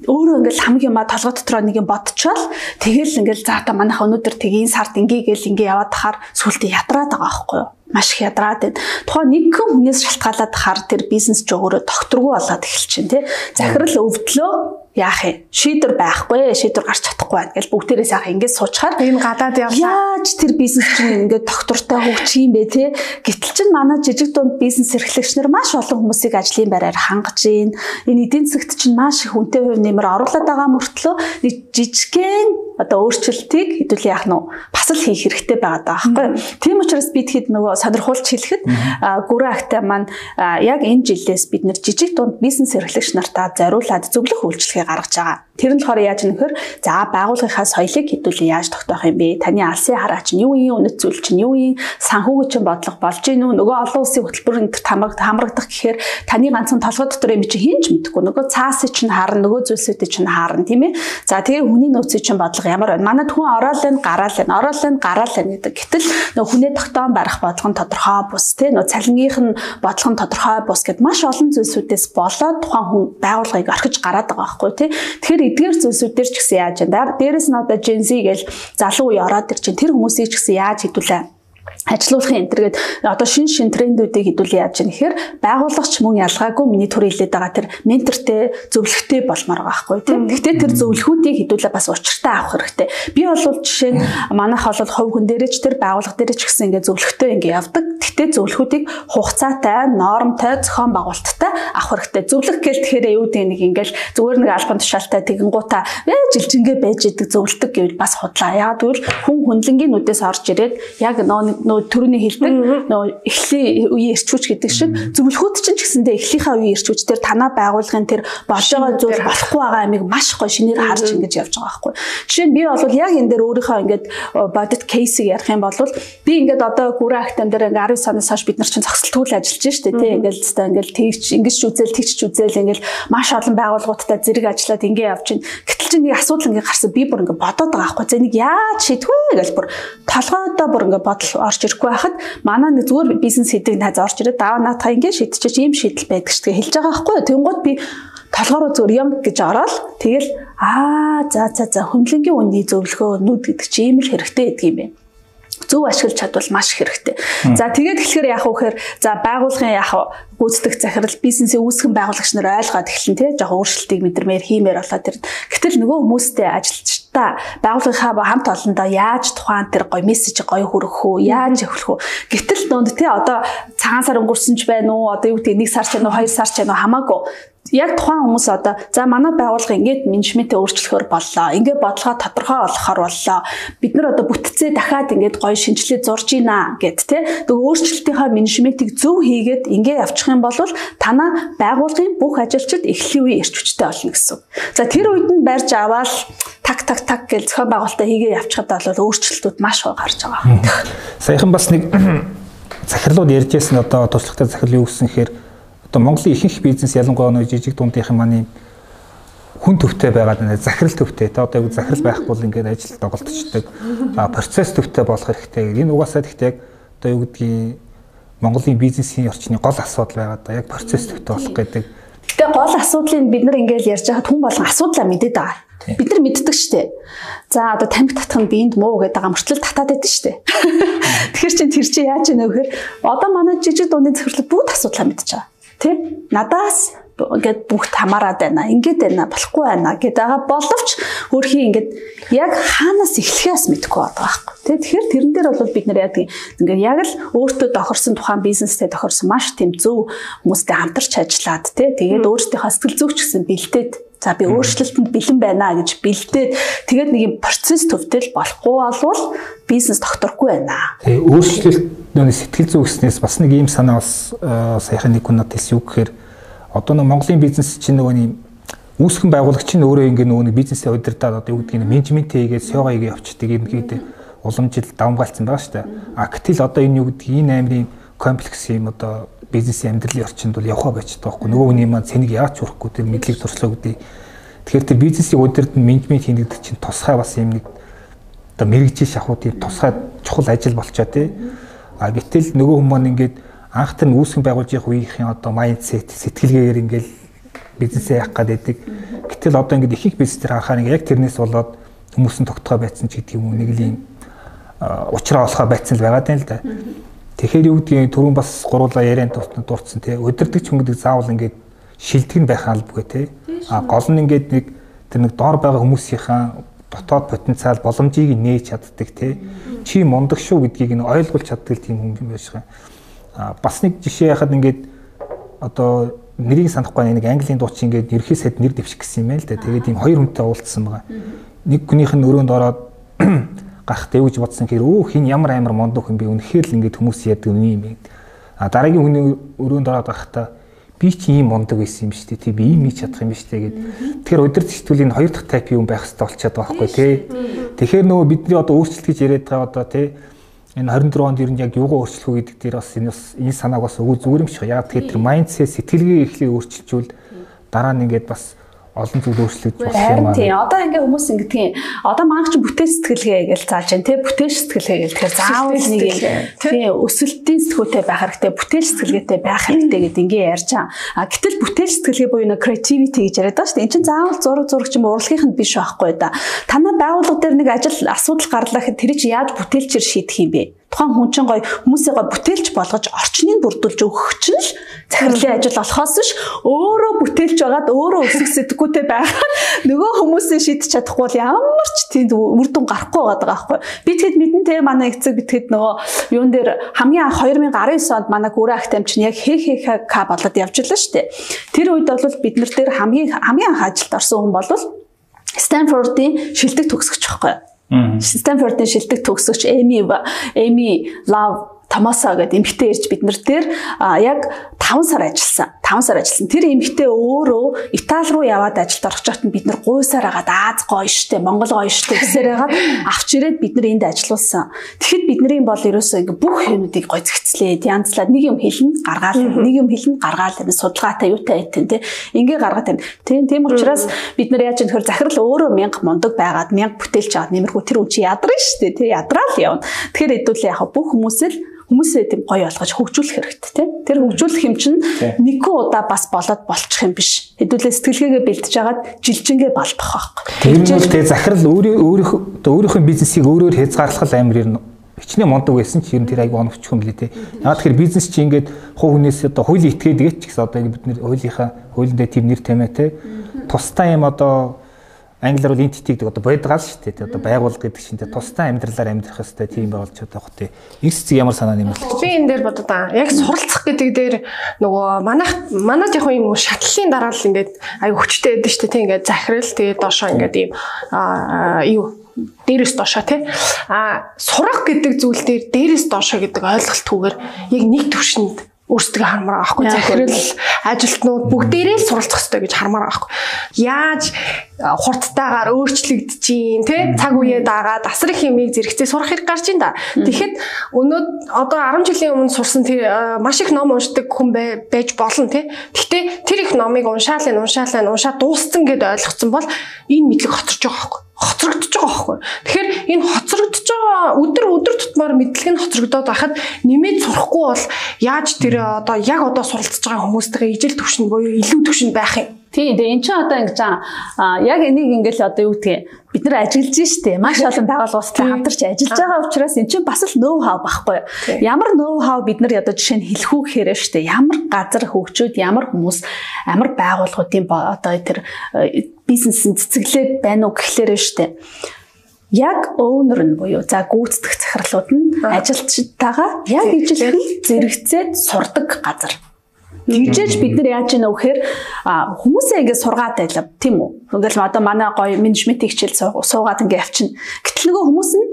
өөрөө ингээд хамгийн юма толгой дотроо нэг юм бодчихвол тэгэл ингээд за та манайх өнөөдөр тгийн сард ингээ гэл ингээ яваад тахаар сүултээ ядраад байгаа байхгүй юу маш их ядраад байна. Тухайн нэгэн хүнээс шалтгаалаад хар тэр бизнес ч өөрөө докторгүй болоод байна тий. Захирал өвдлөө яах юм? Шийдвэр байхгүй, шийдвэр гарч чадахгүй байна гэж бүгдээрээ сайхан ингэж суучаар энэ гадаад явлаа. Яаж тэр бизнес чинь ингээд доктортой хөгжих юм бэ те? Гэтэл чинь манай жижиг дунд бизнес эрхлэгч нар маш олон хүмүүсийг ажлын байраар хангаж гин. Энэ эдийн засагт чинь маш их хүнтэй хувь нэмэр оруулаад байгаа мөртлөө нэг жижигхэн одоо өөрчлөлтийг хэдүүл яах нь бас л хийх хэрэгтэй байгаа даа байхгүй. Тийм учраас бид хэд нөгөө сонирхуулж хэлэхэд гүрэн акта маань яг энэ жилээс бид нэр жижиг дунд бизнес эрхлэгч нартаа зориулаад зөвлөх үйлчлэгээ гаргаж байгаа. Тэр нь болохоор яаж нөхөр за байгууллагынхаа соёлыг хэдүүлээ яаж тогтоох юм бэ? Таны алсын хараа чинь юу юм үнэт зүйл чинь юу юм? Санхүүгийн чинь бодлого болж гин үү? Нөгөө олон улсын хөтөлбөрөнд хамрагдах хамрагдах гэхээр таны ганцхан толгой дотор юм чи хинч мэдгүй. Нөгөө цаасыг чинь харна, нөгөө зүйлсүүдийг чинь харна тийм ээ. За тэгээ хүний нөөцийн чинь бодлого ямар байна? Манайд хүн ороод л гараал л ороод л гараал л гэдэг. Гэтэл нөгөө хүнээ тогтоон барих бодлого нь тодорхой бус тийм нөгөө цалингийнх нь бодлого нь тодорхой бус гэд маш олон зүйлсүүдээс болоод тухайн хүн байгууллагыг орхиж гараад байгаа байхгүй тий. Тэгэхээр эдгээр зүйлсүүд дээр ч гэсэн яаж байна. Дээрээс нь одоо Gen Z гээл залуу үе ороод ир чинь тэр хүмүүсийг ч гэсэн яаж хэдүүлээ ажилуулахын энэ төргээд одоо шин шин трендүүдийг хэдүүл яаж яах гэхээр байгууллагч мөн ялгаагүй миний төр хилээд байгаа тэр ментортэй зөвлөгтэй болмоор байгаа байхгүй тийм. Гэхдээ тэр зөвлөхүүдийг хэдүүлээ бас учиртай авах хэрэгтэй. Би бол жишээ нь манайх бол хувь хүн дээрээ ч тэр байгууллага дээрээ ч гэсэн ингээ зөвлөхтэй ингээ явдаг. Гэхдээ зөвлөхүүдийг хугацаатай, нормтой, зохион байгуулалттай авах хэрэгтэй. Зөвлөх гээл тэгэхээр юу гэдэг нэг ингээл зүгээр нэг албан тушаалтай тэгэнгуутаа жилжингээ байж идэг зөвлөлдөг гэвэл бас худлаа. Яг тэгвэл хүн хүнлэнгийн нүдээс орж ирээд яг нөө нөө төрөний хэлдэг нөө эхлэлийн үеийн эрчүүч гэдэг шиг. Зөвлөхүүд чинь ч гэсэндээ эхлийнхаа үеийн эрчүүч дээр танаа байгуулгын тэр болж байгаа зүйл болохгүй байгаа амиг маш гоё шинээр харж ингэж явж байгаа байхгүй. Жишээ нь би бол яг энэ дээр өөрийнхөө ингээд бодит кейсийг ярих юм бол би ингээд одоо гүрэн актан дээр ингээд 10 сараас хойш бид нар чинь зогсолтгүй л ажиллаж штэ тий. Ингээд хэвээр ингээд тэгч ингэж үзэл тэгч үзэл ингээд маш олон байгууллагуудтай зэрэг ажиллаад ингээд явж байна. Гэтэл чинь нэг асуудал ингээд гарсан. Би бүр ингээд бодоод байгаа байхгүй. За нэг яаж шийдвэ гэж бүр толгойдоо бүр ингээд бодол орж ирэхгүй байхад манай нэг зүгээр бизнес хийдэг найз орж ирээд даваа наатаа ингэ шийдчихэж ийм шийдэл байдаг ч гэж хэлж байгаа байхгүй юу. Тэнгууд би толгоороо зүгээр юм гэж ороод тэгэл аа за за за хөндлөнгийн үнний зөвлөгөө нүд гэдэг чи ийм л хэрэгтэй гэдэг юм байна зөв ашиглаж чадвал маш хэрэгтэй. За тэгээд тэгэхээр яах вэ гэхээр за байгууллагын яах гүйцэтгэх захирал бизнесээ үүсгэн байгуулагч нар ойлгоод эхэлнэ тий жоохон өөрчлөлтийг мэдэрмээр хиймээр болоод тэр. Гэтэл нөгөө хүмүүстэй ажилчдаа байгууллагынхаа хамт олондоо яаж тухайн тэр гоё мессеж гоё хүргэх үү, яаж өгөх үү. Гэтэл донд тий одоо цагаан сар өнгөрсөн ч байна уу, одоо юу гэдэг нэг сар ч байна уу, хоёр сар ч байна уу хамаагүй яг тухайн хүмүүс одоо за манай байгууллага ингээд менежментээ өөрчлөхөөр боллоо. Ингээд бодлогоо тодорхой болгохоор боллоо. Бид нар одоо бүтцээ дахиад ингээд гоё шинжилгээ зурж ийна гэд тэ. Тэгээ өөрчлөлтийнхаа менежментийг зөв хийгээд ингээд явчих юм бол танаа байгууллагын бүх ажилчид эхлэлийн үе ирч хүчтэй болно гэсэн. За тэр үед нь барьж аваад так так так гэж зохион байгуулалтаа хийгээ явчихад бол өөрчлөлтүүд маш гоо гарч байгаа. Саяхан бас нэг захирлууд ярьжсэн одоо туршлагатай захирал юу гэсэн хэрэг одоо Монголын ихэнх бизнес ялангуяа нөө жижиг дундынхын маань хүн төвтэй байгаад байна. Захирал төвтэй. Тэ одоо захирал байхгүй бол ингээд ажил доголдчихдаг. А процесс төвтэй болох хэрэгтэй. Энэ угаасаа гэхдээ яг одоо юу гэдгийг Монголын бизнесийн орчны гол асуудал байгаад да. Яг процесс төвтэй болох гэдэг. Гэтэ гол асуудлыг бид нар ингээд ярьж байхад хүн болгон асуудлаа мэдээд байгаа. Бид нар мэддэг штэ. За одоо тамхи татах нь биэнд муу гэдэг байгаа мөртлөл татаад байдаг штэ. Тэгэхээр чин тэр чи яаж яана вэхээр одоо манай жижиг дундын захирлал бүгд асуудлаа мэдчихэж байгаа. Тэ? Надаас ингээд бүгд хамаарад байна. Ингээд байна, болохгүй байна гэдэг байгаа боловч өөрхийн ингээд яг хаанаас эхлэхээс мэдэхгүй байгаа байхгүй. Тэ тэгэхээр тэрэн дээр бол бид нар яадаг ингээд яг л өөртөө тохирсон тухайн бизнестэй тохирсон маш тийм зөв хүмүүстэй хамтарч ажиллаад тэ тэгээд өөрсдийнхөө сэтгэл зүйч гэсэн бэлдээд За би өөрчлөлтөнд бэлэн байна гэж бэлдээд тэгээд нэг юм процесс төвтэй болохгүй болвол бизнес тогтрохгүй байна. Тэгээ өөрчлөлт нөө сэтгэл зүй гэснээс бас нэг юм санаа бас саяхан нэг хүн надад хэлсэн үг гэхээр одоо нэг Монголын бизнес чинь нөгөө нэг үүсгэн байгуулагч нь өөрөө ингээ нөгөө нэг бизнесээ удирдаад одоо юу гэдгийг менежмент хийгээд SEO хийгээ явчихдаг юм гээд уламжил давмгаалцсан байгаа шүү дээ. А гэтэл одоо энэ юу гэдгийг энэ аймгийн комплекс юм одоо бизнесийн амьдралын орчинд бол явхаа байж байгаа байхгүй. Нөгөө хүний маань цэнийг яаж хүрхгүй тэр мэдлэг туршлага үүдээ. Тэгэхээр тэр бизнесийн удирдан менежмент хийгдэх чинь тусгай бас юм нэг одоо мэрэгжил шахуу тийм тусгай чухал ажил болчоо тий. А гэтэл нөгөө хүмүүс маань ингээд анх тэр үүсгэн байгуулж явах үеийн одоо майндсет сэтгэлгээгээр ингээл бизнесээ явах гэдэг. Гэтэл одоо ингээд их их бизнес төр харахаар яг тэрнээс болоод хүмүүс нь тогтгоо байцсан ч гэдэг юм уу нэг л юм уучраа болохоо байцсан л байгаа юм л да. Тэгэхээр юу гэдгийг түрүүн бас гуруула ярианд дурдсан тий. Өдөрдөг ч хүн гэдэг заавал ингээд шилдэг нь байх албагүй тий. А гол нь ингээд нэг тэр нэг доор байгаа хүмүүсийнхаа дотоод потенциал боломжийг нээж чаддаг тий. Чи мундаг шүү гэдгийг нь ойлгуулж чаддаг тийм хүн юм байж байгаа бас нэг жишээ яхад ингээд одоо нэрийг санахгүй нэг английн дуучин ингээд ерхий сайд нэр дэвших гэсэн юм байл да. Тэгээд ийм хоёр хүнтэй уулзсан байгаа. Нэг хүнийх нь өрөөнд ороод гарах дэвж бодсон хэрэг өө хин ямар амар мондуу хүн би үнэхээр л ингээд хүмүүс яадаг үний юм. А дараагийн хүний өрөөнд ороод гарахтаа би ч ийм мундаг байсан юм шүү дээ. Тий би ийм хийж чадах юм дээ гэд. Тэгэхээр удирдах сэтгүүлийн хоёр дахь тайп юм байх хэрэгтэй болчиход байгаа байхгүй тий. Тэгэхээр нөгөө бидний одоо өөрчлөлт гэж яриад байгаа одоо тий энэ 24 онд ер нь яг юугаа өөрчлөх үү гэдэг дээр бас энэ бас энэ санааг бас өгөө зүгээр юм шиг. Яг тэгэхээр тэр майндсет сэтгэлгээ эхлээ өөрчилжүүл дараа нь ингээд бас олон зүйл өөрчлөгдөж болох юм аа. Тийм. Одоо ингээ хүмүүс ингэдэг. Одоо маань ч бүтээл сэтгэлгээ гэж зааж байна те. Бүтээл сэтгэлгээ гэл тэгэхээр заавал нэг юм тийм өсөлтийн сэтгүүтэй байх хэрэгтэй, бүтээл сэтгэлгээтэй байх хэрэгтэй гэдэг ингээ ярьж байгаа. А гэтэл бүтээл сэтгэлгээ буюу нэг creativity гэж яриад байгаа шүү дээ. Энд чинь заавал зураг зурагч юм урлагийнх нь биш байхгүй да. Танай байгууллага дээр нэг ажил асуудал гарлаа гэхэд тэр чинь яаж бүтээлчээр шийдэх юм бэ? Тухайн хүн чинь гоё хүмүүсээ гоё бүтээлч болгож орчныг бүрдүүлж өгөх чинь л захирлын ажил болохоос ш өөрөө бүтээлч байгаад өөрөө өсөх сэтгэхүйтэй байгаад нөгөө хүмүүсээ шийдэж чадахгүй бол ямар ч тийм үр дүн гарахгүй байгаа байхгүй. Би тэгэд мэдэн те манай эцэг битгэд нөгөө юун дээр хамгийн анх 2019 онд манай гүрэ ахт амч нь яг ХХК болоод явж илаа штэ. Тэр үед бол бид нар дээр хамгийн хамгийн анх ажилд орсон хүн бол Стэнфордын шилдэг төгсгч байхгүй Стэнфордын шилдэг төгсөгч Эми Эми Лав Томасо гэдэг эмэгтэй ирж бид нар дээр яг 5 сар ажилласан. 5 сар ажилласан. Тэр эмэгтэй өөрөө Итали руу яваад ажилд орох нь бид нар гуйсаар агаад Аз гоё штэ, Монгол гоё штэ гэсээр агаад авч ирээд бид нар энд ажилласан. Тэгэхэд бидний бол ерөөсөө ингээ бүх юмнуудыг гоё зэгцлээд янзлаад нэг юм хэлнэ, гаргаал, нэг юм хэлнэ, гаргаал энэ судалгаатай юутай айтэн тий. Ингээ гаргаад байна. Тийм тийм учраас бид нар яаж нөхөр захирал өөрөө мянга мундаг байгаад мянга бүтээлч аваад нэмэрхүү тэр үн чи ядраа штэ тий. Ядраал явна. Тэгэхээр хэдүүлээ яг бүх хүмүүсэл хүмүүсээ тийм гоё болгож хөгжүүлэх хэрэгтэй тийм. Тэр хөгжүүлэх юм чинь нэгэн удаа бас болоод болчих юм биш. Хэдүүлээ сэтгэлгээгээ бэлтэж хагаад жилжингээ балбах байхгүй. Тэр нь л тэгээ захирал өөрийнхөө өөрийнхөө бизнесийг өөрөөр хязгаарлах амар юм хичнээн мундаг байсан ч ер нь тэр аяг оновчхон юм лээ те. Яг тэгэхээр бизнес чи ингээд хуу хүнээс одоо хуулийн этгээд гэж ч гэсэн одоо бид нэр хуулийнхаа хуулиндээ тийм нэр тэмээ те. Тустай юм одоо англиар бол entity гэдэг одоо бодгаал шүү дээ. Одоо байгуулга гэдэг чинь тусдаа амьдралаар амьдрах хэвээр тийм байгаа хөө тий. Их цэцэг ямар санаа нэмэлт. Би энэ дээр бодод аа. Яг суралцах гэдэг дээр нөгөө манайх манайд яг юм шатлалын дараа л ингээд аюу хүчтэй байдаг шүү дээ. Тий ингээд захирал тэгээд доошоо ингээд ийм аа юу дээрээс доошоо тий. А сурах гэдэг зүйл дээр дээрээс доошоо гэдэг ойлголтгүйгээр яг нэг төвшөнд өөрсдөө хармаар байхгүй. Захирал ажилтнууд бүгдээрээ л суралцах хэрэгтэй гэж хармаар байхгүй. Яаж хурдтайгаар өөрчлөгдөж тий цаг үеэ дагаад асар их юмыг зэрэгцээ сурах хэрэг гарч ин да. Тэгэхэд өнөө одоо 10 жилийн өмнө сурсан тэр маш их ном уншдаг хүн байж болно тий. Гэхдээ тэр их номыг уншаал энэ уншаал энэ уншаа дууссан гэдээ ойлгоцсон бол энэ мэдлэг хоцорч байгаа байхгүй хоцрогдож байгаа байхгүй. Тэгэхээр энэ хоцрогдож байгаа өдөр өдөр тутмаар мэдлэг нь хоцрогдоод байхад нэмээд сурахгүй бол яаж тэр одоо яг одоо суралцж байгаа хүмүүстэйгээ ижил төвшин буюу илүү төвшин байх юм. Тийм тэгээ эн чинь одоо ингэж аа яг энийг ингээл одоо юу гэдгийг бид нар ажиллаж штэ маш олон байгууллагуудтай хамтарч ажиллаж байгаа учраас эн чинь бас л ноу хау байхгүй ямар ноу хау бид нар одоо жишээ нь хэлэхүү гэхээр штэ ямар газар хөгжөөд ямар хүмүүс ямар байгууллагуудын одоо тэр бизнесийн цэцэглээд байна уу гэхлээр штэ. Яг owner нь буюу за гүйцэтгэх захирлууд нь ажилчдаагаа яг ижилхэн зэрэгцээд сурдаг газар. Тэгжээж бид нар яаж яана вэхээр хүмүүсээ ингээд сургаад байлаа. Тийм үү. Ингээл одоо манай гоё менежментийн хичээл суугаад ингээд явчихна. Гэтэл нөгөө хүмүүс нь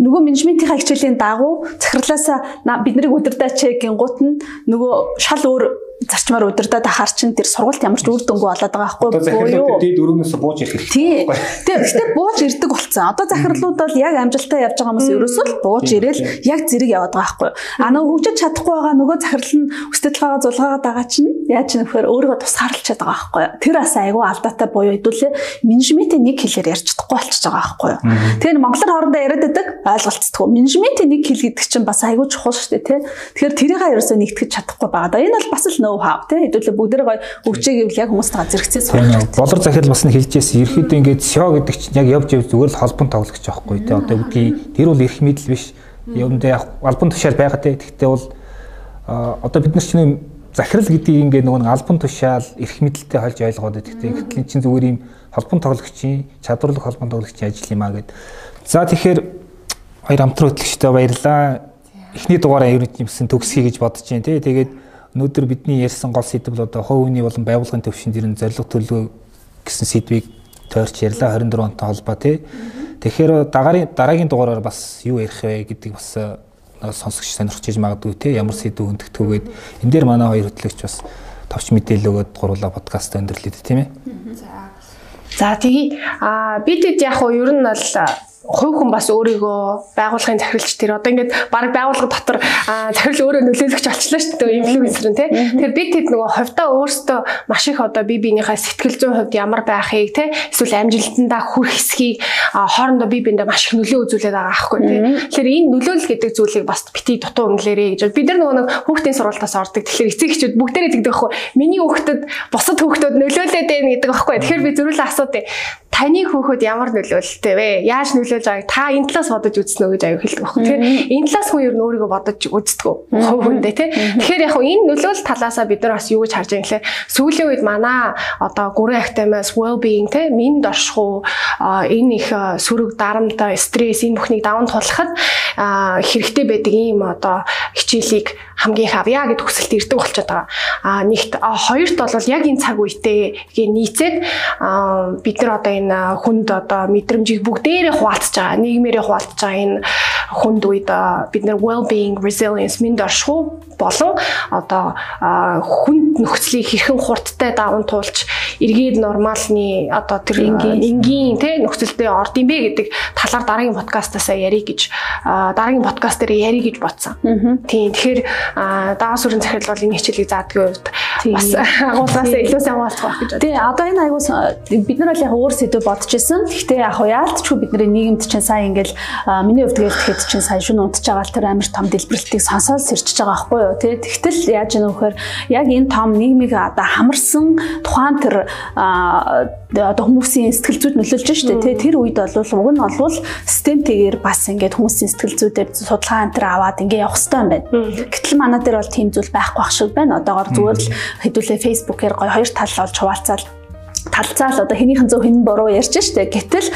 нөгөө менежментийн хичээлийн дагуу захирлаасаа бид нарыг удирдаач гингуут нь нөгөө шал өөр зарчмаар удирдаад ахаар чин тэр сургуульд ямар ч үр дүнгүй болоод байгаа байхгүй юу? Дээд өргөнөөс бууж ирэх хэрэгтэй. Тэгэхдээ бууж ирдэг болсон. Одоо захирлууд бол яг амжилттай явж байгаа хүмүүс ерөөсөө л бууж ирээл яг зэрэг яваад байгаа байхгүй юу? А нөгөө хөгжиж чадахгүй байгаа нөгөө захирал нь өсөлтөлгөөгөө зулгаагаад байгаа чинь яаж ч нөхөр өөрийгөө тусгаарлчаад байгаа байхгүй юу? Тэр бас айгүй алдаатай буюу хэдүүлээ менежментийн нэг хэлээр ярьж чадахгүй болчихж байгаа байхгүй юу? Тэгэхээр монголоор хоорондоо яриад байдаг ойлголцдгоо. Менежментийн нэг хэл гэдэг чинь бас айгүй чухал шүү дээ, тий? Тэгэхээр тэрийг ерөөсөө нэгтгэж чадахгүй байгаа. Энэ бол бас л ноу хав тий хэдүүлээ бүгдээ гоё хөгжээ гэвэл яг хүмүүстээ зэрэгцээ сурах. Болор захирал бас нь хэлжээс ерөөдөө ингээд SEO гэдэг чинь яг явж явж зүгээр л холбон тоглох гэж аахгүй тий одоо үгдий тэр бол эрх мэдэл биш. Юундээ албан тушаал байгаа тий гэхдээ бол одоо бид нар чинь захирал гэдгийг ингээд нөгөө албан тушаал эрх мэдэлтэй холж ойлгоод байдаг тий гэтэл чинь зүгээр юм холбон тоглогчийн чадварлаг холбон тоглогчийн ажил юм а гэд. За тэгэхээр хоёр хамтран хөтлөгчтэй баярлаа. Эхний дугаараа ер нь юмсэн төгсгий гэж бодож जैन тий тэгээд өнөөдөр бидний ярьсан гол сэдв бол одоо хувь хүний болон байгууллагын төвшин дэрэн зорилго төлөв гэсэн сэдвийг тойрч ярьлаа 24 онтой холбоо тий. Тэгэхээр дараагийн дараагийн дугаараар бас юу ярих вэ гэдэг бас сонсогч сонирхож иж магадгүй тий ямар сэдв өндөгтгөөгээд энэ дээр манай хоёр хөтлөгч бас товч мэдээлэл өгөөд гурлаа подкаст өндөрлөд тийм ээ. За. За тэгээ а бид хэд яг уу ер нь бол хувь хүн бас өөрийгөө байгууллагын захиралч тэр одоо ингээд баг байгууллага дотор захирал өөрөө нөлөөлөгч болчихлоо шүү дээ инфлюенсер нь тий. Тэгэхээр бид тэд нөгөө хувьдаа өөрсдөө маш их одоо бие биенийхээ сэтгэл зүйн хувьд ямар байхыг тий эсвэл амжилтандаа хүрэх хэсгийг хоорондоо бие биендээ маш их нөлөө үзүүлээд байгаа аахгүй тий. Тэгэхээр энэ нөлөөлөл гэдэг зүйлийг бас бити дутуу өнгөлөөрэй гэж бид нар нөгөө нэг хүүхдийн сургалтаас ордог. Тэгэхээр эцэг эхчүүд бүгдээрээ тэгдэг байхгүй. Миний хүүхдэд бусад хүүхдүүд нөлөөлөд байна гэдэг байхгүй. Тэгэхээр би зөрүүлээ асуудаг таны хүүхэд ямар нөлөөлөлтэй вэ? Яаж нөлөөлж байгааг та энэ талаас бодож үзнэ үү гэж аяг хэлдэг байхгүй. Тэгэхээр энэ талаас хүн ер нь өөрийгөө бодож үздэг хувь хүндээ тий. Тэгэхээр яг энэ нөлөөлөл талаасаа бид нар бас юу гэж харж байгаа юм гэхээр сүүлийн үед манай одоо гүрэн актимаас well being тий минь доршхуу энэ их сөрөг дарамт стресс энэ бүхнийг даван тулахад хэрэгтэй байдаг ийм одоо хичээлийг хамгийн их авъя гэд хүсэлт ирдэг болчиход байгаа. А нэгт хоёрт бол яг энэ цаг үетэй гээ нийцээд бид нар одоо энэ хүнд одоо мэдрэмжийг бүгдээрээ хуваалцаж байгаа. Нийгмээрээ хуваалцаж байгаа энэ хүнд үед бид нар well being resilience мэд оршихуу болон одоо хүнд нөхцөлийг хэрхэн хурдтай даван туулж эргээд нормалны одоо тэр энгийн тий нөхцөлдөө орд юм бэ гэдэг талаар дараагийн подкастаасаа ярих гэж дараагийн подкаст дээр ярих гэж бодсон. Тийм тэгэхээр дагаас өрн захирал бол энэ хичээлийг заадгийн хувьд бас агуулгаас илүү сайн хуваалцах байх гэж байна. Тийм одоо энэ аягүй бид нар бол яг өөр сэдв бодож исэн. Гэхдээ яг яалтчгүй бидний нийгэмд чинь сайн ингээл миний хувьд гэхэд чинь сайн шүн унтж байгаа л тэр амар том дэлбэрэлтийг сонсоод сэрчиж байгаа байхгүй юу тий. Тэгтэл яаж ийм вөхөр яг энэ том нийгмийг одоо хамарсан тухайн тэр одоо хүмүүсийн сэтгэл зүйд нөлөөлж штэ тий. Тэр үед бол уг нь олвол системтэйгээр бас ингээд хүмүүсийн сэтгэл зүйдээр судалгаа энэ аваад ингээд явах хэрэгтэй юм байна. Гэтэл манай дээр бол тийм зүйл байхгүй ах шиг байна. Одоогоор зүгээр л хэдүүлээ фейсбુકээр гоё хоёр тал олж хуваалцаад талцаал одоо хэнийхэн зөв хэн буруу ярьж штэ. Гэтэл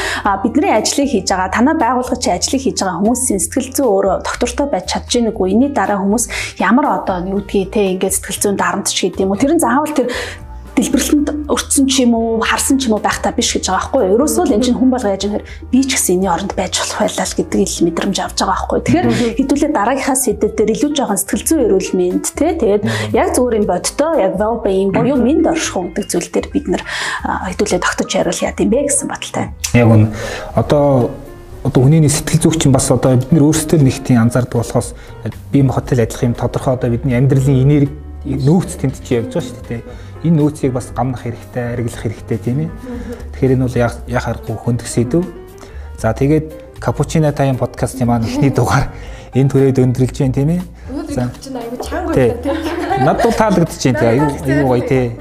бидний ажлыг хийж байгаа танай байгууллага чи ажлыг хийж байгаа хүмүүсийн сэтгэл зүй өөрөө доктортой байж чадж байгаагүй энэний дараа хүмүүс ямар одоо юу гэдгийг те ингээд сэтгэл зүйн дарамтч гэдэг юм уу. Тэр нь заавал тэр дэлбэрлэлд өртсөн ч юм уу, харсан ч юм уу байхтаа биш гэж байгаа байхгүй юу? Ерөөсөө л энэ чинь хүн болго яаж юм хэр би ч гэсэн энэ оронд байж болох байлаа л гэдгийг л мэдрэмж авч байгаа байхгүй юу? Тэгэхээр хэдүүлээ дараагийнхаа сэдв дээр илүү жоохон сэтгэл зүйн эрүүл мэнд тий тэгээд яг зүгээр юм бодтоо яг well being буюу мэд оршихуй гэдэг зүйл дээр бид нэр хэдүүлээ тогтож яриул яа гэм бэ гэсэн баталтай. Яг үн одоо одоо хүний сэтгэл зүйч чинь бас одоо бид нэр өөрсдөө нэг тийм анзаардаг болохоос бие хотел адилах юм тодорхой одоо бидний амьдралын энерги нөөц чи явж байгаа шүү дээ. Энэ нөөцийг бас гамнах хэрэгтэй, арилгах хэрэгтэй тийм ээ. Тэгэхээр энэ бол яг харахгүй хөндөх сэдв. За тэгээд Капучино тайм подкастын маань эхний дугаар энэ түрээд өндөрлж байна тийм ээ. За. Аюу чанга байна тийм. Над бол таалагдчих чинь тийм аюу аюу гоё тий.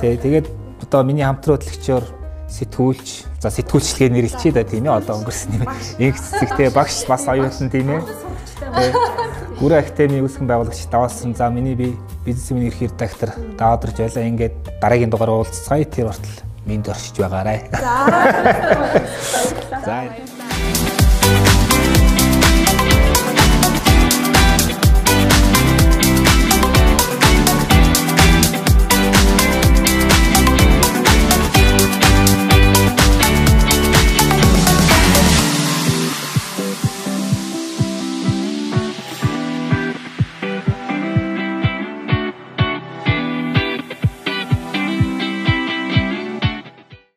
Тий тэгээд одоо миний хамтран хөтлөгчөөр сэтгүүлч за сэтгүүлчлэгээ нэрлэлчээ да тийм ээ одоо өнгөрсөн юм. Инх цэцэгтэй багш бас оюутан тийм ээ. Гүрэ академийн үүсгэн байгуулагч даваасан за миний би бизнесмен эрх редактор даадорж байлаа ингээд дараагийн дугаар уулзцгаая тэр хүртэл минь дөршиж байгаарай. За. За.